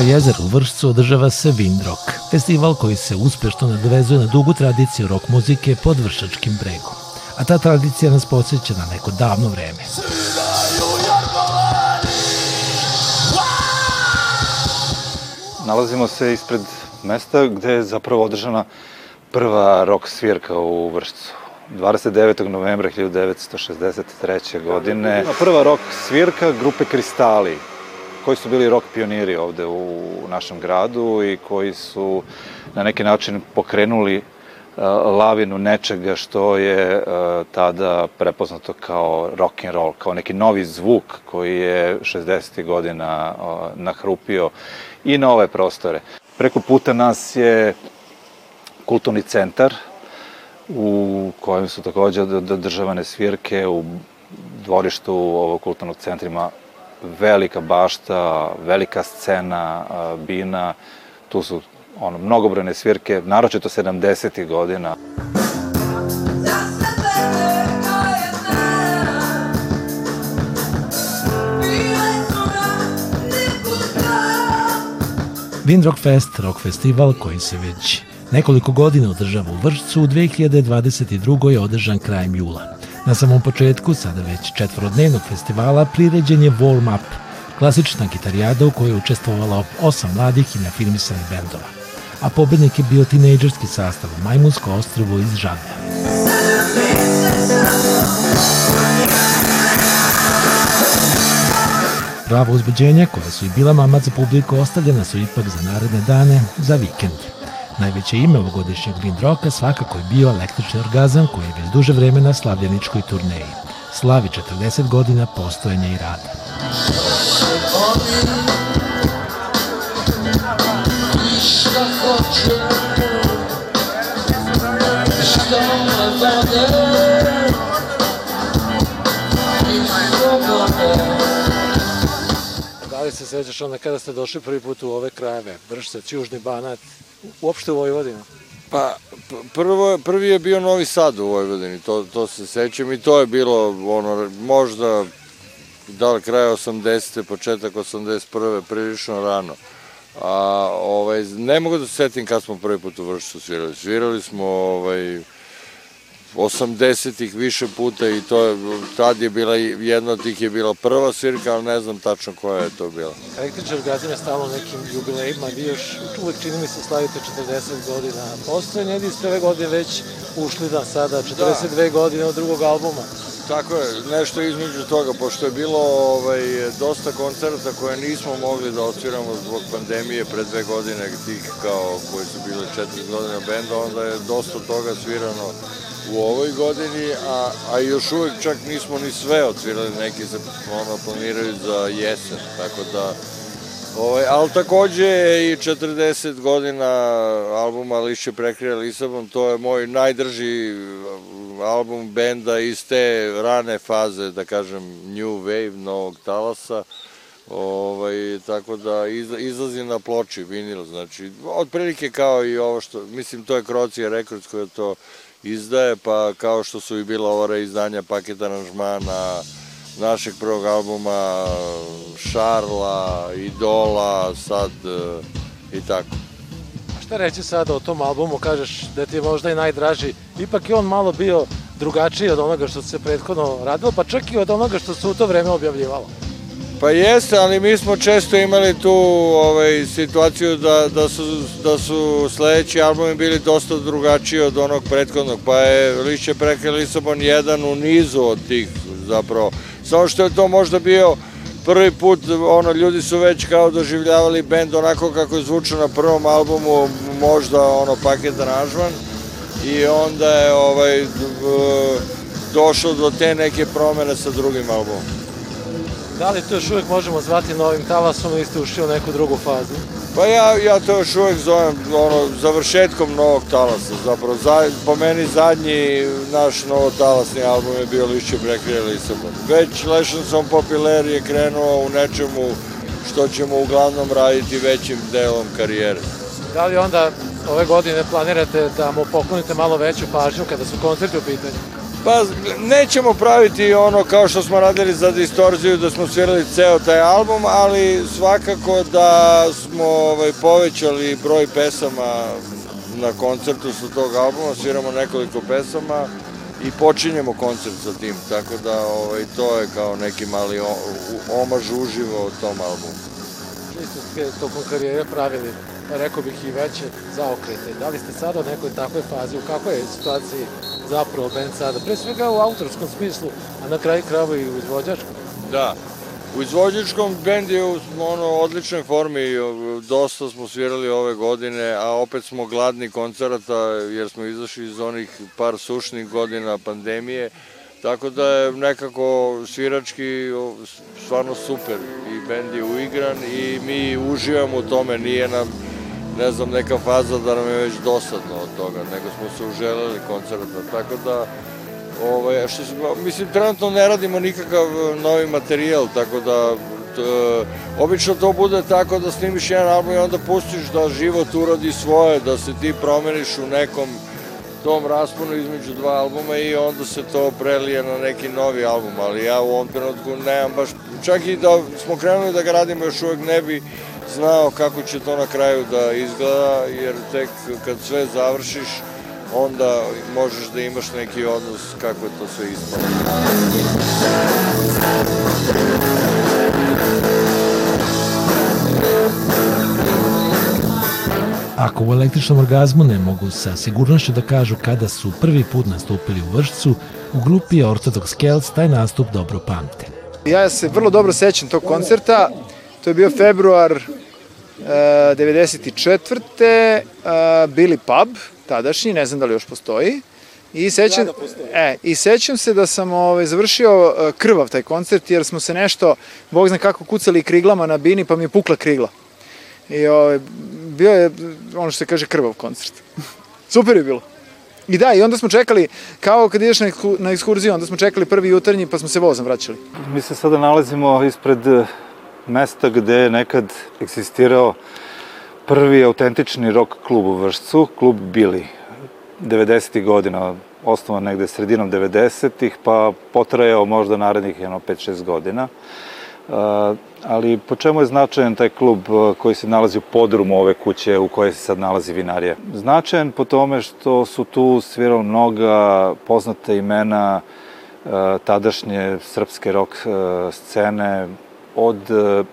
kraj jezera u Vršcu održava se Windrock, festival koji se uspešno nadvezuje na dugu tradiciju rock muzike pod Vršačkim bregom. A ta tradicija nas podsjeća na neko davno vreme. Nalazimo se ispred mesta gde je zapravo održana prva rock svirka u Vršcu. 29. novembra 1963. godine. Prva rock svirka grupe Kristali, koji su bili rock pioniri ovde u našem gradu i koji su na neki način pokrenuli uh, lavinu nečega što je uh, tada prepoznato kao rock and roll, kao neki novi zvuk koji je 60. godina nahrupio i na ove prostore. Preko puta nas je kulturni centar u kojem su takođe održavane svirke u dvorištu ovog kulturnog centrima velika bašta, velika scena, bina, tu su ono, mnogobrojne svirke, naročito 70. godina. Windrock Fest, rock festival koji se već nekoliko godina održava u Vršcu, u 2022. je održan krajem jula. Na samom početku, sada već četvorodnevnog festivala, priređen je Warm Up, klasična gitarijada u kojoj je učestvovalo osam mladih i nefilmisanih bendova. A pobednik je bio tinejdžerski sastav Majmunsko ostrvo iz Žadlja. Prava uzbeđenja, koja su i bila mamac za publiku, ostavljena su ipak za naredne dane, za vikend. Najveće ime ovogodišnjeg Windroka svakako je bio električni orgazam koji je već duže vreme na slavljeničkoj turneji. Slavi 40 godina postojanja i rada. Se sećaš onda kada ste došli prvi put u ove krajeve? Vršac, Južni Banat, uopšte u Vojvodini? Pa, prvo, prvi je bio Novi Sad u Vojvodini, to, to se sećam i to je bilo ono, možda da li kraja 80. početak 81. prilično rano. A, ovaj, ne mogu da se setim kad smo prvi put u Vršcu svirali. Svirali smo ovaj, 80-ih više puta i to je, tad je bila, jedna od tih je bila prva svirka, ali ne znam tačno koja je to bila. Električar Gazina je nekim jubilejima, vi još uvek čini mi se slavite 40 godina postojanja, ili ste ove godine već ušli da sada 42 da. godine od drugog albuma. Tako je, nešto između toga, pošto je bilo ovaj, dosta koncerta koje nismo mogli da osviramo zbog pandemije pre dve godine, tih kao koji su bile četiri godina benda, onda je dosta toga svirano u ovoj godini, a, a još uvek čak nismo ni sve odsvirali, neki se ono, planiraju za jesen, tako da Ovaj, ali takođe i 40 godina albuma Lišće prekrija Lisabon, to je moj najdrži album benda iz te rane faze, da kažem, New Wave, novog talasa. Ovaj, tako da izlazi na ploči vinil, znači, otprilike kao i ovo što, mislim, to je Krocija Records koja to izdaje, pa kao što su i bila ova izdanja paket aranžmana našeg prvog albuma, Šarla, Idola, sad e, i tako. A šta reći sada o tom albumu, kažeš da ti je možda i najdraži, ipak je on malo bio drugačiji od onoga što se prethodno radilo, pa čak i od onoga što se u to vreme objavljivalo. Pa jeste, ali mi smo često imali tu ovaj, situaciju da, da, su, da su sledeći albumi bili dosta drugačiji od onog prethodnog, pa je Lišće preke Lisabon jedan u nizu od tih zapravo. Samo što je to možda bio prvi put, ono, ljudi su već kao doživljavali bend onako kako je zvučao na prvom albumu, možda ono paket aranžman i onda je ovaj, došlo do te neke promene sa drugim albumom. Da li to još uvek možemo zvati novim talasom ili ste ušli u neku drugu fazu? Pa ja, ja to još uvek zovem ono, završetkom novog talasa. Zapravo, za, po meni zadnji naš novotalasni album je bio Lišće Brekrije Lisabon. Već Lešenson Popular je krenuo u nečemu što ćemo uglavnom raditi većim delom karijere. Da li onda ove godine planirate da mu poklonite malo veću pažnju kada su koncerti u pitanju? Pa nećemo praviti ono kao što smo radili za distorziju da smo svirali ceo taj album, ali svakako da smo ovaj, povećali broj pesama na koncertu sa tog albuma, sviramo nekoliko pesama i počinjemo koncert sa tim, tako da ovaj, to je kao neki mali omaž uživo tom albumu. Vi ste tokom karijere pravili, rekao bih i veće zaokrete. Da li ste sada u nekoj takvoj fazi, u kakvoj je situaciji zapravo band sada? Pre svega u autorskom smislu, a na kraju krava i u izvođačkom. Da, U izvođačkom bend je u ono, odličnoj formi, dosta smo svirali ove godine, a opet smo gladni koncerata jer smo izašli iz onih par sušnih godina pandemije, tako da je nekako svirački stvarno super i bend je uigran i mi uživamo u tome, nije nam ne znam, neka faza da nam je već dosadno od toga, nego smo se uželeli koncerta, tako da Ovaj, što se, mislim, trenutno ne radimo nikakav novi materijal, tako da t, obično to bude tako da snimiš jedan album i onda pustiš da život uradi svoje, da se ti promeniš u nekom tom rasponu između dva albuma i onda se to prelije na neki novi album, ali ja u ovom trenutku nemam baš, čak i da smo krenuli da ga radimo još uvek ne bi znao kako će to na kraju da izgleda, jer tek kad sve završiš, onda možeš da imaš neki odnos kako je to sve ispalo. Ako u električnom orgazmu ne mogu sa sigurnošću da kažu kada su prvi put nastupili u Vršcu, u grupi Orthodox Celts taj nastup dobro pamte. Ja se vrlo dobro sećam tog koncerta, to je bio februar 94. E, Billy Pub, tadašnji, ne znam da li još postoji. I sećam, da e, I sećam se da sam ovaj, završio uh, krvav taj koncert, jer smo se nešto, bog zna kako, kucali kriglama na bini, pa mi je pukla krigla. I ovaj, bio je, ono što se kaže, krvav koncert. Super je bilo. I da, i onda smo čekali, kao kad ideš na, na ekskurziju, onda smo čekali prvi jutarnji, pa smo se vozom vraćali. Mi se sada nalazimo ispred mesta gde je nekad eksistirao prvi autentični rock klub u Vršcu, klub Bili. 90. godina, osnovan negde sredinom 90-ih, pa potrajao možda narednih jedno 5-6 godina. Uh, ali po čemu je značajan taj klub koji se nalazi u podrumu ove kuće u kojoj se sad nalazi vinarija? Značajan po tome što su tu svirali mnoga poznata imena uh, tadašnje srpske rock uh, scene, od uh,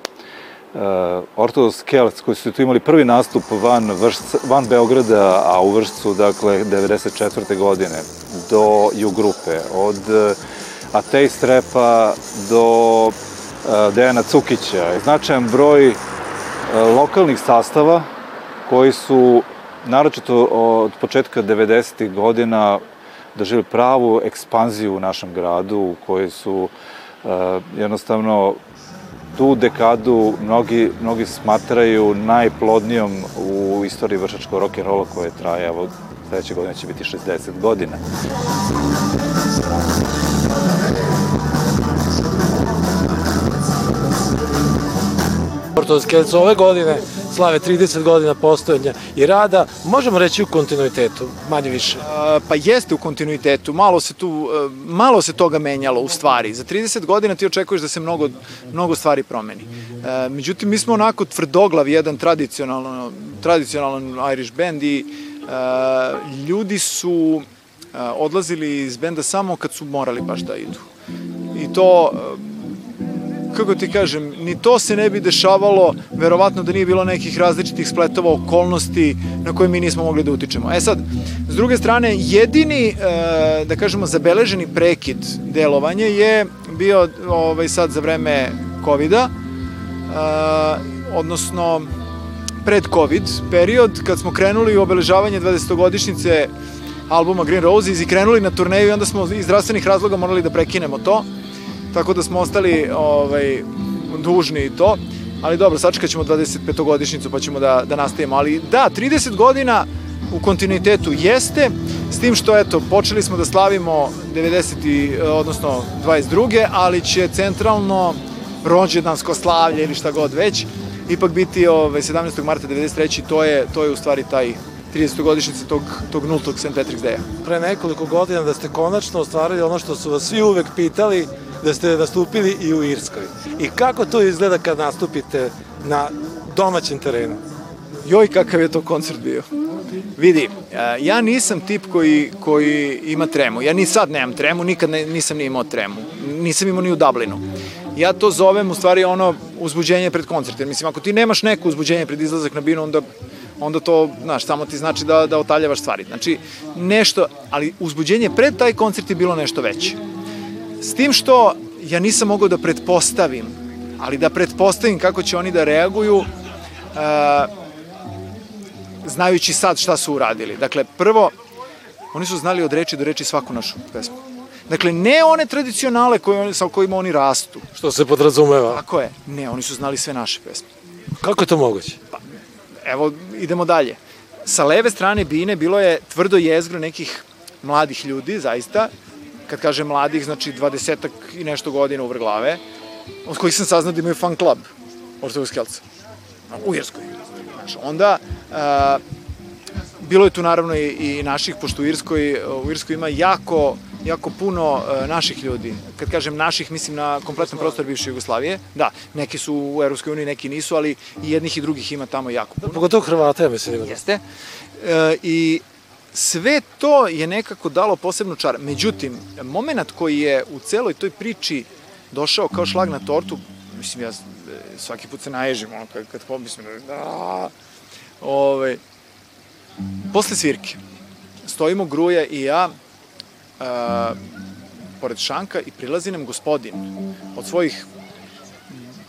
Ortodoks Kelc, koji su tu imali prvi nastup van, Vršca, van Beograda, a u Vršcu, dakle, 94. godine, do ju grupe, od uh, Ateist Repa do Dejana Cukića. Značajan broj lokalnih sastava koji su, naročito od početka 90. godina, doživili pravu ekspanziju u našem gradu, u kojoj su jednostavno tu dekadu mnogi, mnogi smatraju najplodnijom u istoriji vršačkog rock'n'rolla koje traje, evo, sledeće godine će biti 60 godina. Ortodoks ove godine slave 30 godina postojanja i rada, možemo reći u kontinuitetu, manje više. Pa jeste u kontinuitetu, malo se tu, e, malo se toga menjalo u stvari. Za 30 godina ti očekuješ da se mnogo, mnogo stvari promeni. E, međutim, mi smo onako tvrdoglav, jedan tradicionalan, tradicionalan Irish band i e, ljudi su odlazili iz benda samo kad su morali baš da idu. I to kako ti kažem, ni to se ne bi dešavalo, verovatno da nije bilo nekih različitih spletova okolnosti na koje mi nismo mogli da utičemo. E sad, s druge strane, jedini, e, da kažemo, zabeleženi prekid delovanja je bio ovaj, sad za vreme COVID-a, e, odnosno pred COVID period, kad smo krenuli u obeležavanje 20-godišnjice albuma Green Roses i krenuli na turneju i onda smo iz zdravstvenih razloga morali da prekinemo to tako da smo ostali ovaj, dužni i to. Ali dobro, sačekat ćemo 25-godišnicu pa ćemo da, da nastavimo. Ali da, 30 godina u kontinuitetu jeste, s tim što, eto, počeli smo da slavimo 90. odnosno 22. ali će centralno rođendansko slavlje ili šta god već, ipak biti ovaj, 17. marta 93. To je, to je u stvari taj 30-godišnjice tog, tog nultog St. Patrick's Day-a. Pre nekoliko godina da ste konačno ostvarili ono što su vas svi uvek pitali, da ste nastupili i u Irskoj. I kako to izgleda kad nastupite na domaćem terenu? Joj, kakav je to koncert bio. Vidi, e, ja nisam tip koji, koji ima tremu. Ja ni sad nemam tremu, nikad ne, nisam ni imao tremu. Nisam imao ni u Dublinu. Ja to zovem u stvari ono uzbuđenje pred koncert. Jer mislim, ako ti nemaš neko uzbuđenje pred izlazak na binu, onda onda to, znaš, samo ti znači da, da otaljavaš stvari. Znači, nešto, ali uzbuđenje pred taj koncert je bilo nešto veće. S tim što ja nisam mogao da pretpostavim, ali da pretpostavim kako će oni da reaguju, uh, znajući sad šta su uradili. Dakle, prvo, oni su znali od reči do reči svaku našu pesmu. Dakle, ne one tradicionale koje, sa kojima oni rastu. Što se podrazumeva? Tako je. Ne, oni su znali sve naše pesme. Kako je to moguće? Pa, evo, idemo dalje. Sa leve strane bine bilo je tvrdo jezgro nekih mladih ljudi, zaista. Kad kažem mladih, znači dvadesetak i nešto godina u vrglave, od kojih sam saznao da imaju fan club Ortodoks Kelca. U Irskoj. Znaš, onda, a, bilo je tu naravno i, i naših, pošto u Irskoj, u Irskoj ima jako, jako puno a, naših ljudi. Kad kažem naših, mislim na kompletan prostor bivše Jugoslavije. Da, neki su u Europskoj uniji, neki nisu, ali i jednih i drugih ima tamo jako puno. Pogotovo Hrvata, ja mislim. Jeste. E, I sve to je nekako dalo posebnu čar. Međutim, moment koji je u celoj toj priči došao kao šlag na tortu, mislim, ja svaki put se naježim, ono, kad, kad pomislim, da, ove, ovaj, posle svirke, stojimo Gruja i ja, a, pored šanka i prilazi nam gospodin od svojih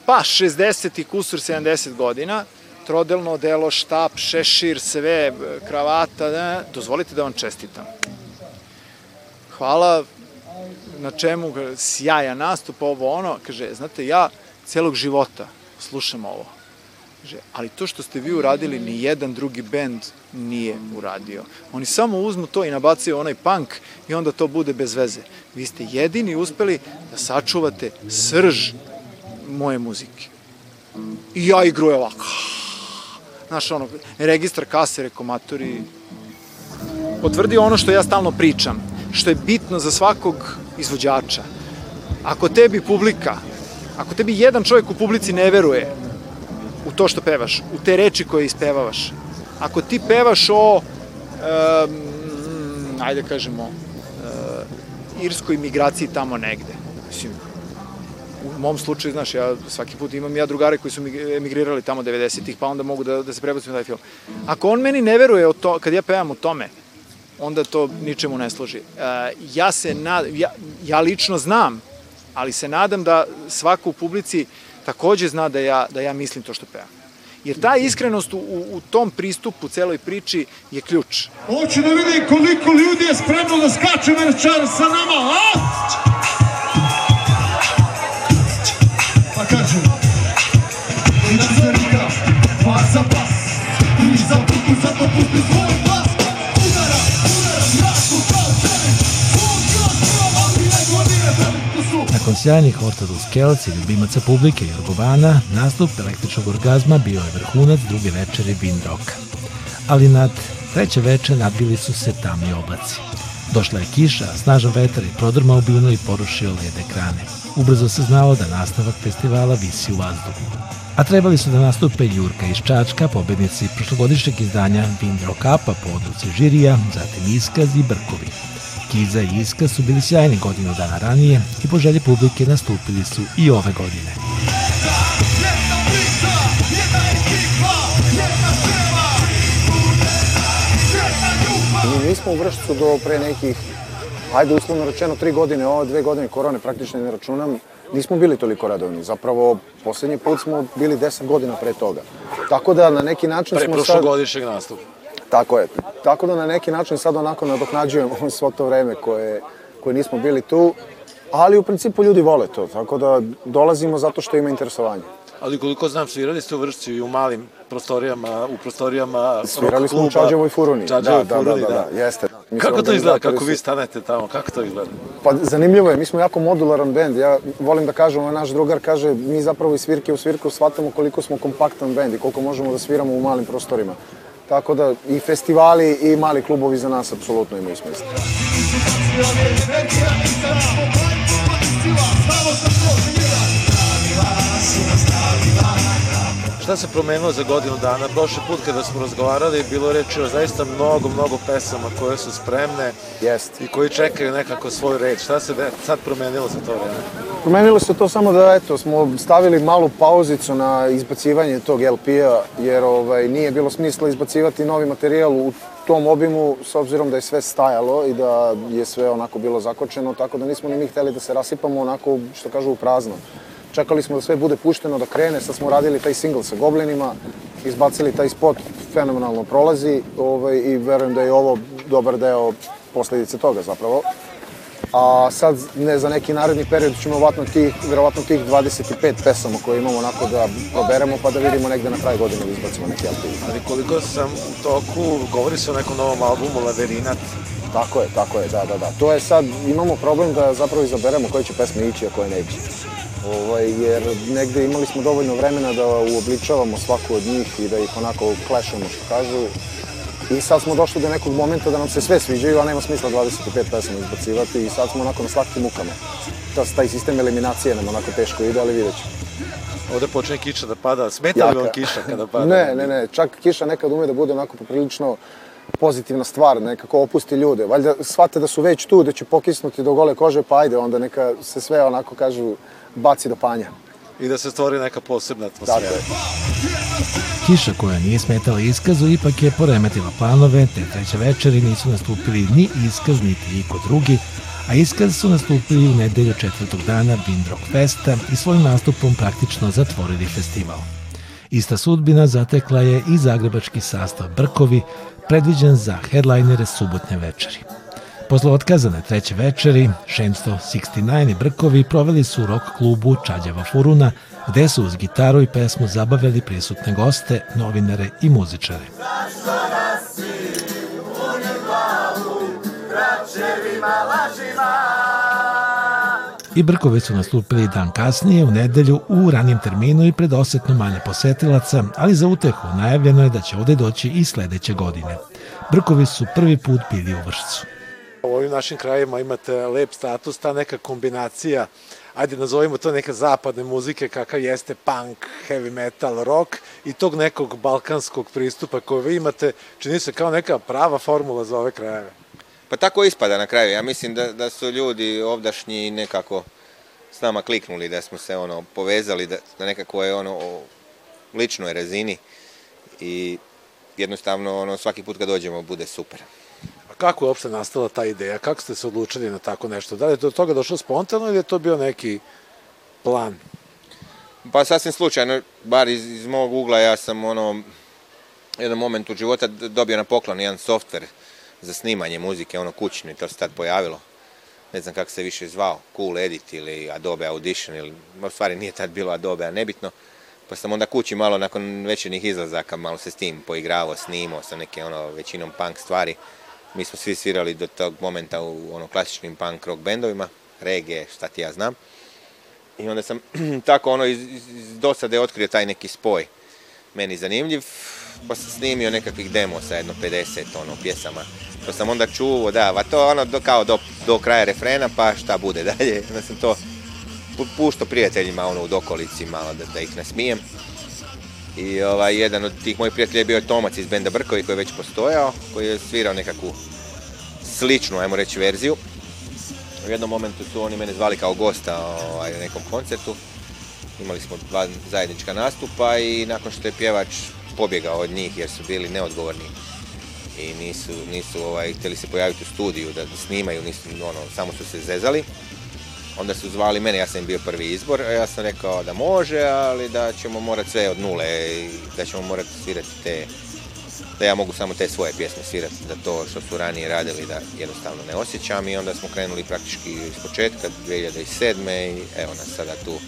pa 60 i kusur 70 godina, trodelno delo, štap, šešir, sve, kravata, ne, dozvolite da vam čestitam. Hvala, na čemu, sjajan nastup, ovo ono, kaže, znate, ja celog života slušam ovo. Ali to što ste vi uradili, ni jedan drugi bend nije uradio. Oni samo uzmu to i nabacaju onaj punk i onda to bude bez veze. Vi ste jedini uspeli da sačuvate srž moje muzike. I ja igru je ovako. Znaš, ono, registar kase, rekomatori. Potvrdi ono što ja stalno pričam, što je bitno za svakog izvođača. Ako tebi publika, ako tebi jedan čovjek u publici ne veruje to što pevaš, u te reči koje ispevavaš, ako ti pevaš o, um, ajde kažemo, uh, irskoj migraciji tamo negde, mislim, u mom slučaju, znaš, ja svaki put imam ja drugare koji su emigrirali tamo 90-ih, pa onda mogu da, da se prebacim na taj film. Ako on meni ne veruje o to, kad ja pevam o tome, onda to ničemu ne služi. Uh, ja se nad, ja, ja lično znam, ali se nadam da svako u publici takođe zna da ja, da ja mislim to što pevam. Jer ta iskrenost u, u tom pristupu celoj priči je ključ. Hoću da vidim koliko ljudi je spremno da skače večer sa nama, a? Pa kažu, na zrika, pas za pas, i za puku, za svoj sjajnih Ortodoks Kelci, ljubimaca publike i Jorgovana, nastup električnog orgazma bio je vrhunac druge večere Windrocka. Ali nad treće veče nadbili su se tamni oblaci. Došla je kiša, snažan vetar i prodrmao bino i porušio led ekrane. Ubrzo se znalo da nastavak festivala visi u vazduhu. A trebali su da nastupe Jurka iz Čačka, pobednici prošlogodišnjeg izdanja Windrock Upa po odluci žirija, zatim Iskaz i Brkovi. Kiza i Iska su bili sjajni godinu dana ranije i po želji publike nastupili su i ove godine. Mi nismo u Vršcu do pre nekih, ajde uslovno rečeno, tri godine, ove dve godine korone praktično ne računam, nismo bili toliko radovni. Zapravo, poslednji put smo bili 10 godina pre toga. Tako da na neki način Pre smo sad... prošlogodišnjeg nastupa. Tako je. Tako da na neki način sad onako nadoknađujemo svo to vreme koje, koje nismo bili tu, ali u principu ljudi vole to, tako da dolazimo zato što ima interesovanje. Ali koliko znam, svirali ste u Vršcu i u malim prostorijama, u prostorijama Svirali smo u. Čađevoj furuni. Čađevoj da, furuni, da, da, da, jeste. Mi Kako to izgleda, kako vi stanete tamo, kako to izgleda? Pa zanimljivo je, mi smo jako modularan bend. Ja volim da kažem, ovaj naš drugar kaže, mi zapravo iz svirke u svirku shvatamo koliko smo kompaktan bend i koliko možemo da sviramo u malim prostorima. Tako da i festivali i mali klubovi za nas apsolutno imaju smisla. Šta se promenilo za godinu dana? Prošli put kada smo razgovarali bilo reči o zaista mnogo, mnogo pesama koje su spremne Jeste. i koji čekaju nekako svoj red. Šta se sad promenilo za to vreme? Promenilo se to samo da eto, smo stavili malu pauzicu na izbacivanje tog LP-a, jer ovaj, nije bilo smisla izbacivati novi materijal u tom obimu, s obzirom da je sve stajalo i da je sve onako bilo zakočeno, tako da nismo ni mi hteli da se rasipamo onako, što kažu, u prazno. Čekali smo da sve bude pušteno, da krene, sad smo radili taj single sa Goblinima, izbacili taj spot, fenomenalno prolazi ovaj, i verujem da je ovo dobar deo posledice toga zapravo. A sad, ne, za neki naredni period ćemo verovatno tih, verovatno tih 25 pesama koje imamo onako da proberemo pa da vidimo negde na kraj godine da izbacimo neki album. Ali koliko sam u toku, govori se o nekom novom albumu Laverinat. Tako je, tako je, da, da, da. To je sad, imamo problem da zapravo izaberemo koje će pesme ići, a koje neće. Ovaj, jer negde imali smo dovoljno vremena da uobličavamo svaku od njih i da ih onako klešemo, što kažu. I sad smo došli do nekog momenta da nam se sve sviđaju, a nema smisla 25 pesama izbacivati i sad smo onako na slatkim mukama. To, taj sistem eliminacije nam onako teško ide, ali vidjet ćemo. Ovde počne kiša da pada. Smeta li vam kiša kada pada? Ne, ne, ne, čak kiša nekad ume da bude onako poprilično pozitivna stvar, nekako opusti ljude. Valjda shvate da su već tu, da će pokisnuti do gole kože, pa ajde, onda neka se sve onako kažu baci do panja. I da se stvori neka posebna atmosfera. je. Kiša koja nije smetala iskazu ipak je poremetila planove, te treće večeri nisu nastupili ni iskaz, niti iko drugi, a iskaz su nastupili u nedelju četvrtog dana Windrock Festa i svojim nastupom praktično zatvorili festival. Ista sudbina zatekla je i zagrebački sastav Brkovi, predviđen za headlinere subotnje večeri. Posle otkazane treće večeri, Šemsto 69 i Brkovi proveli su u rock klubu Čađava Furuna, gde su uz gitaru i pesmu zabavili prisutne goste, novinare i muzičare. I Brkovi su nastupili dan kasnije, u nedelju, u ranijem terminu i pred osetno manje posetilaca, ali za utehu najavljeno je da će ovde doći i sledeće godine. Brkovi su prvi put bili u Vršcu. U ovim našim krajima imate lep status, ta neka kombinacija, ajde nazovimo to neka zapadne muzike kakav jeste punk, heavy metal, rock i tog nekog balkanskog pristupa koje vi imate, čini se kao neka prava formula za ove krajeve. Pa tako ispada na kraju. Ja mislim da, da su ljudi ovdašnji nekako s nama kliknuli, da smo se ono povezali da, na nekakvoj ono o ličnoj razini i jednostavno ono svaki put kad dođemo bude super. Kako je uopšte nastala ta ideja? Kako ste se odlučili na tako nešto? Da li je do toga došlo spontano ili je to bio neki plan? Pa sasvim slučajno, bar iz, iz mog ugla ja sam ono jedan moment u života dobio na poklon jedan softver za snimanje muzike, ono kućno i to se tad pojavilo. Ne znam kako se više zvao, Cool Edit ili Adobe Audition ili, u stvari nije tad bilo Adobe, a nebitno. Pa sam onda kući malo nakon večernih izlazaka malo se s tim poigravao, snimao sa neke ono većinom punk stvari. Mi smo svi svirali do tog momenta u ono klasičnim punk rock bendovima, reggae, šta ti ja znam. I onda sam tako ono iz, iz dosade otkrio taj neki spoj. Meni zanimljiv, pa sam snimio nekakvih demo sa jedno 50 ono pjesama. To sam onda čuo, da, va to ono do, kao do, do kraja refrena, pa šta bude dalje. Onda sam to pu- puštao prijateljima ono u dokolici malo da, da ih nasmijem. I ovaj, jedan od tih mojih prijatelja je bio Tomac iz benda Brkovi koji je već postojao, koji je svirao nekakvu sličnu, ajmo reći, verziju. U jednom momentu su oni mene zvali kao gosta ovaj, na nekom koncertu. Imali smo dva zajednička nastupa i nakon što je pjevač pobjegao od njih jer su bili neodgovorni i nisu, nisu ovaj, htjeli se pojaviti u studiju da, snimaju, nisu, ono, samo su se zezali. Onda su zvali mene, ja sam im bio prvi izbor, ja sam rekao da može, ali da ćemo morati sve od nule i da ćemo morati svirati te, da ja mogu samo te svoje pjesme svirati, da to što su ranije radili da jednostavno ne osjećam i onda smo krenuli praktički iz početka 2007. i evo nas sada tu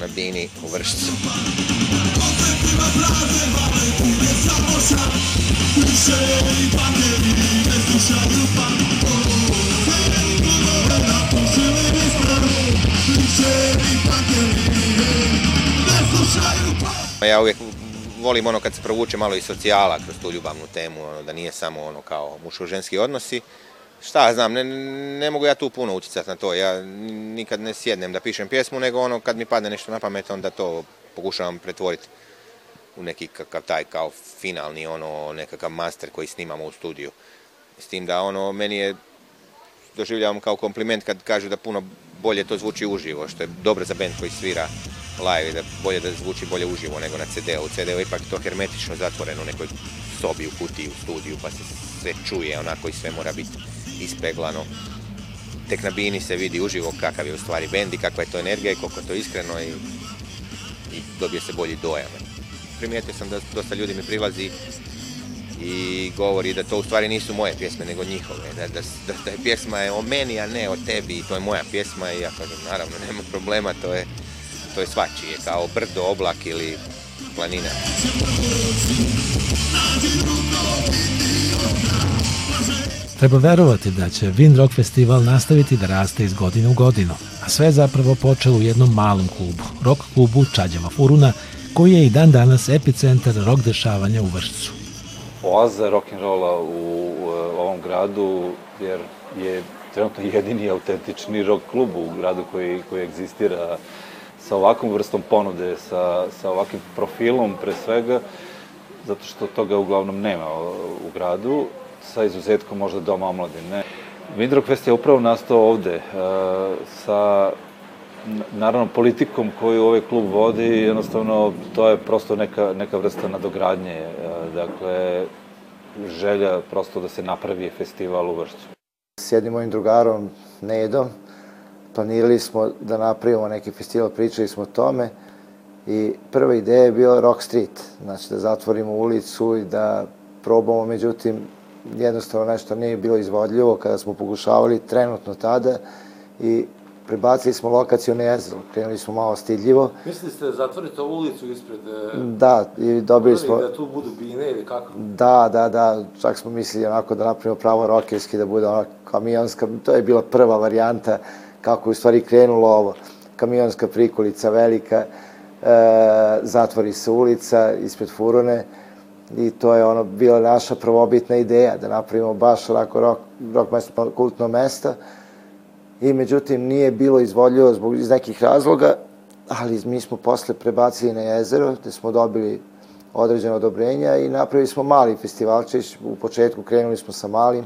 na Bini u Vršcu. Ja uvijek volim ono kad se provuče malo i socijala kroz tu ljubavnu temu, ono, da nije samo ono kao muško-ženski odnosi. Šta znam, ne, ne mogu ja tu puno utjecati na to, ja nikad ne sjednem da pišem pjesmu, nego ono kad mi padne nešto na pamet, onda to pokušavam pretvoriti u neki kakav taj kao finalni ono nekakav master koji snimamo u studiju. S tim da ono meni je doživljavam kao kompliment kad kažu da puno bolje to zvuči uživo, što je dobro za band koji svira live, da bolje da zvuči bolje uživo nego na CD-u. CD je ipak to hermetično zatvoreno u nekoj sobi u kutiji u studiju pa se sve čuje onako i sve mora biti ispeglano. Tek na bini se vidi uživo kakav je u stvari bend i kakva je to energija i koliko je to iskreno i, i dobije se bolji dojam. Primijetio sam da dosta ljudi mi prilazi i govori da to u stvari nisu moje pjesme nego njihove, da, da, da, da je pjesma je o meni, a ne o tebi to je moja pjesma i ja kažem naravno nema problema, to je, to je svačije, kao brdo, oblak ili planina. Treba verovati da će Wind Rock Festival nastaviti da raste iz godine u godinu, a sve zapravo počelo u jednom malom klubu, rock klubu Čađava Furuna, koji je i dan danas epicentar rock dešavanja u Vršcu. Oaza rock'n'rolla u, u ovom gradu, jer je trenutno jedini autentični rock klub u gradu koji, koji egzistira sa ovakvom vrstom ponude, sa, sa ovakvim profilom pre svega, zato što toga uglavnom nema u gradu, sa izuzetkom možda Doma omladine. Windrock Fest je upravo nastao ovde, sa naravno politikom koju ovaj klub vodi, jednostavno to je prosto neka, neka vrsta nadogradnje, dakle, želja prosto da se napravi festival u Vršcu. S jednim mojim drugarom, Nedom, planirali smo da napravimo neki festival, pričali smo o tome i prva ideja je bila Rock Street, znači da zatvorimo ulicu i da probamo, međutim, jednostavno nešto nije bilo izvodljivo kada smo pokušavali trenutno tada i prebacili smo lokaciju na jezero, krenuli smo malo stidljivo. Mislili ste da zatvorite ovu ulicu ispred... Da, i dobili smo... Da tu budu bine ili kako? Da, da, da, čak smo mislili onako da napravimo pravo rokerski, da bude ona kamionska, to je bila prva varijanta kako je u stvari krenulo ovo. Kamionska prikolica velika, e, zatvori se ulica ispred furone i to je ono bila naša prvobitna ideja, da napravimo baš onako rock, rock mesto, kultno mesto i međutim nije bilo izvodljivo zbog iz nekih razloga, ali mi smo posle prebacili na jezero, gde smo dobili određene odobrenja i napravili smo mali festivalčić, u početku krenuli smo sa malim,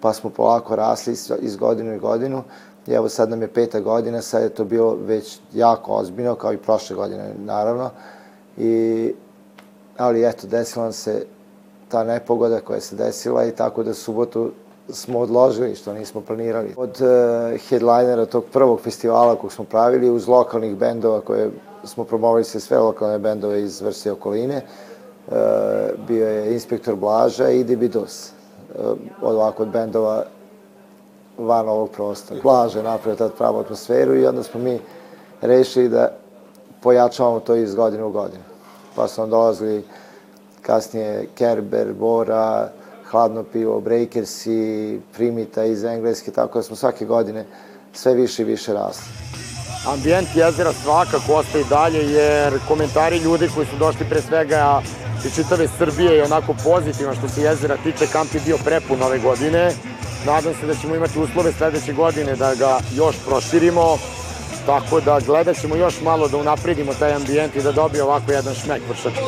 pa smo polako rasli iz godinu i godinu, i evo sad nam je peta godina, sad je to bilo već jako ozbiljno, kao i prošle godine, naravno, i, ali eto, desila nam se ta nepogoda koja se desila i tako da subotu smo odložili, što nismo planirali. Od uh, headlinera tog prvog festivala kog smo pravili, uz lokalnih bendova koje smo promovili se sve lokalne bendove iz vrste okoline, uh, bio je Inspektor Blaža i Dibidus. Uh, od ovako od bendova van ovog prostora. Blaže napravio tad pravu atmosferu i onda smo mi rešili da pojačavamo to iz godine u godinu. Pa su nam dolazili kasnije Kerber, Bora, hladno pivo, Breakersi, Primita iz Engleske, tako da smo svake godine sve više i više rasli. Ambijent jezera svakako ostaje dalje, jer komentari ljudi koji su došli pre svega iz čitave Srbije je onako pozitivan što se jezera tiče, kamp je bio prepun ove godine. Nadam se da ćemo imati uslove sledeće godine da ga još proširimo, tako da gledat ćemo još malo da unapredimo taj ambijent i da dobije ovako jedan šmek vršački.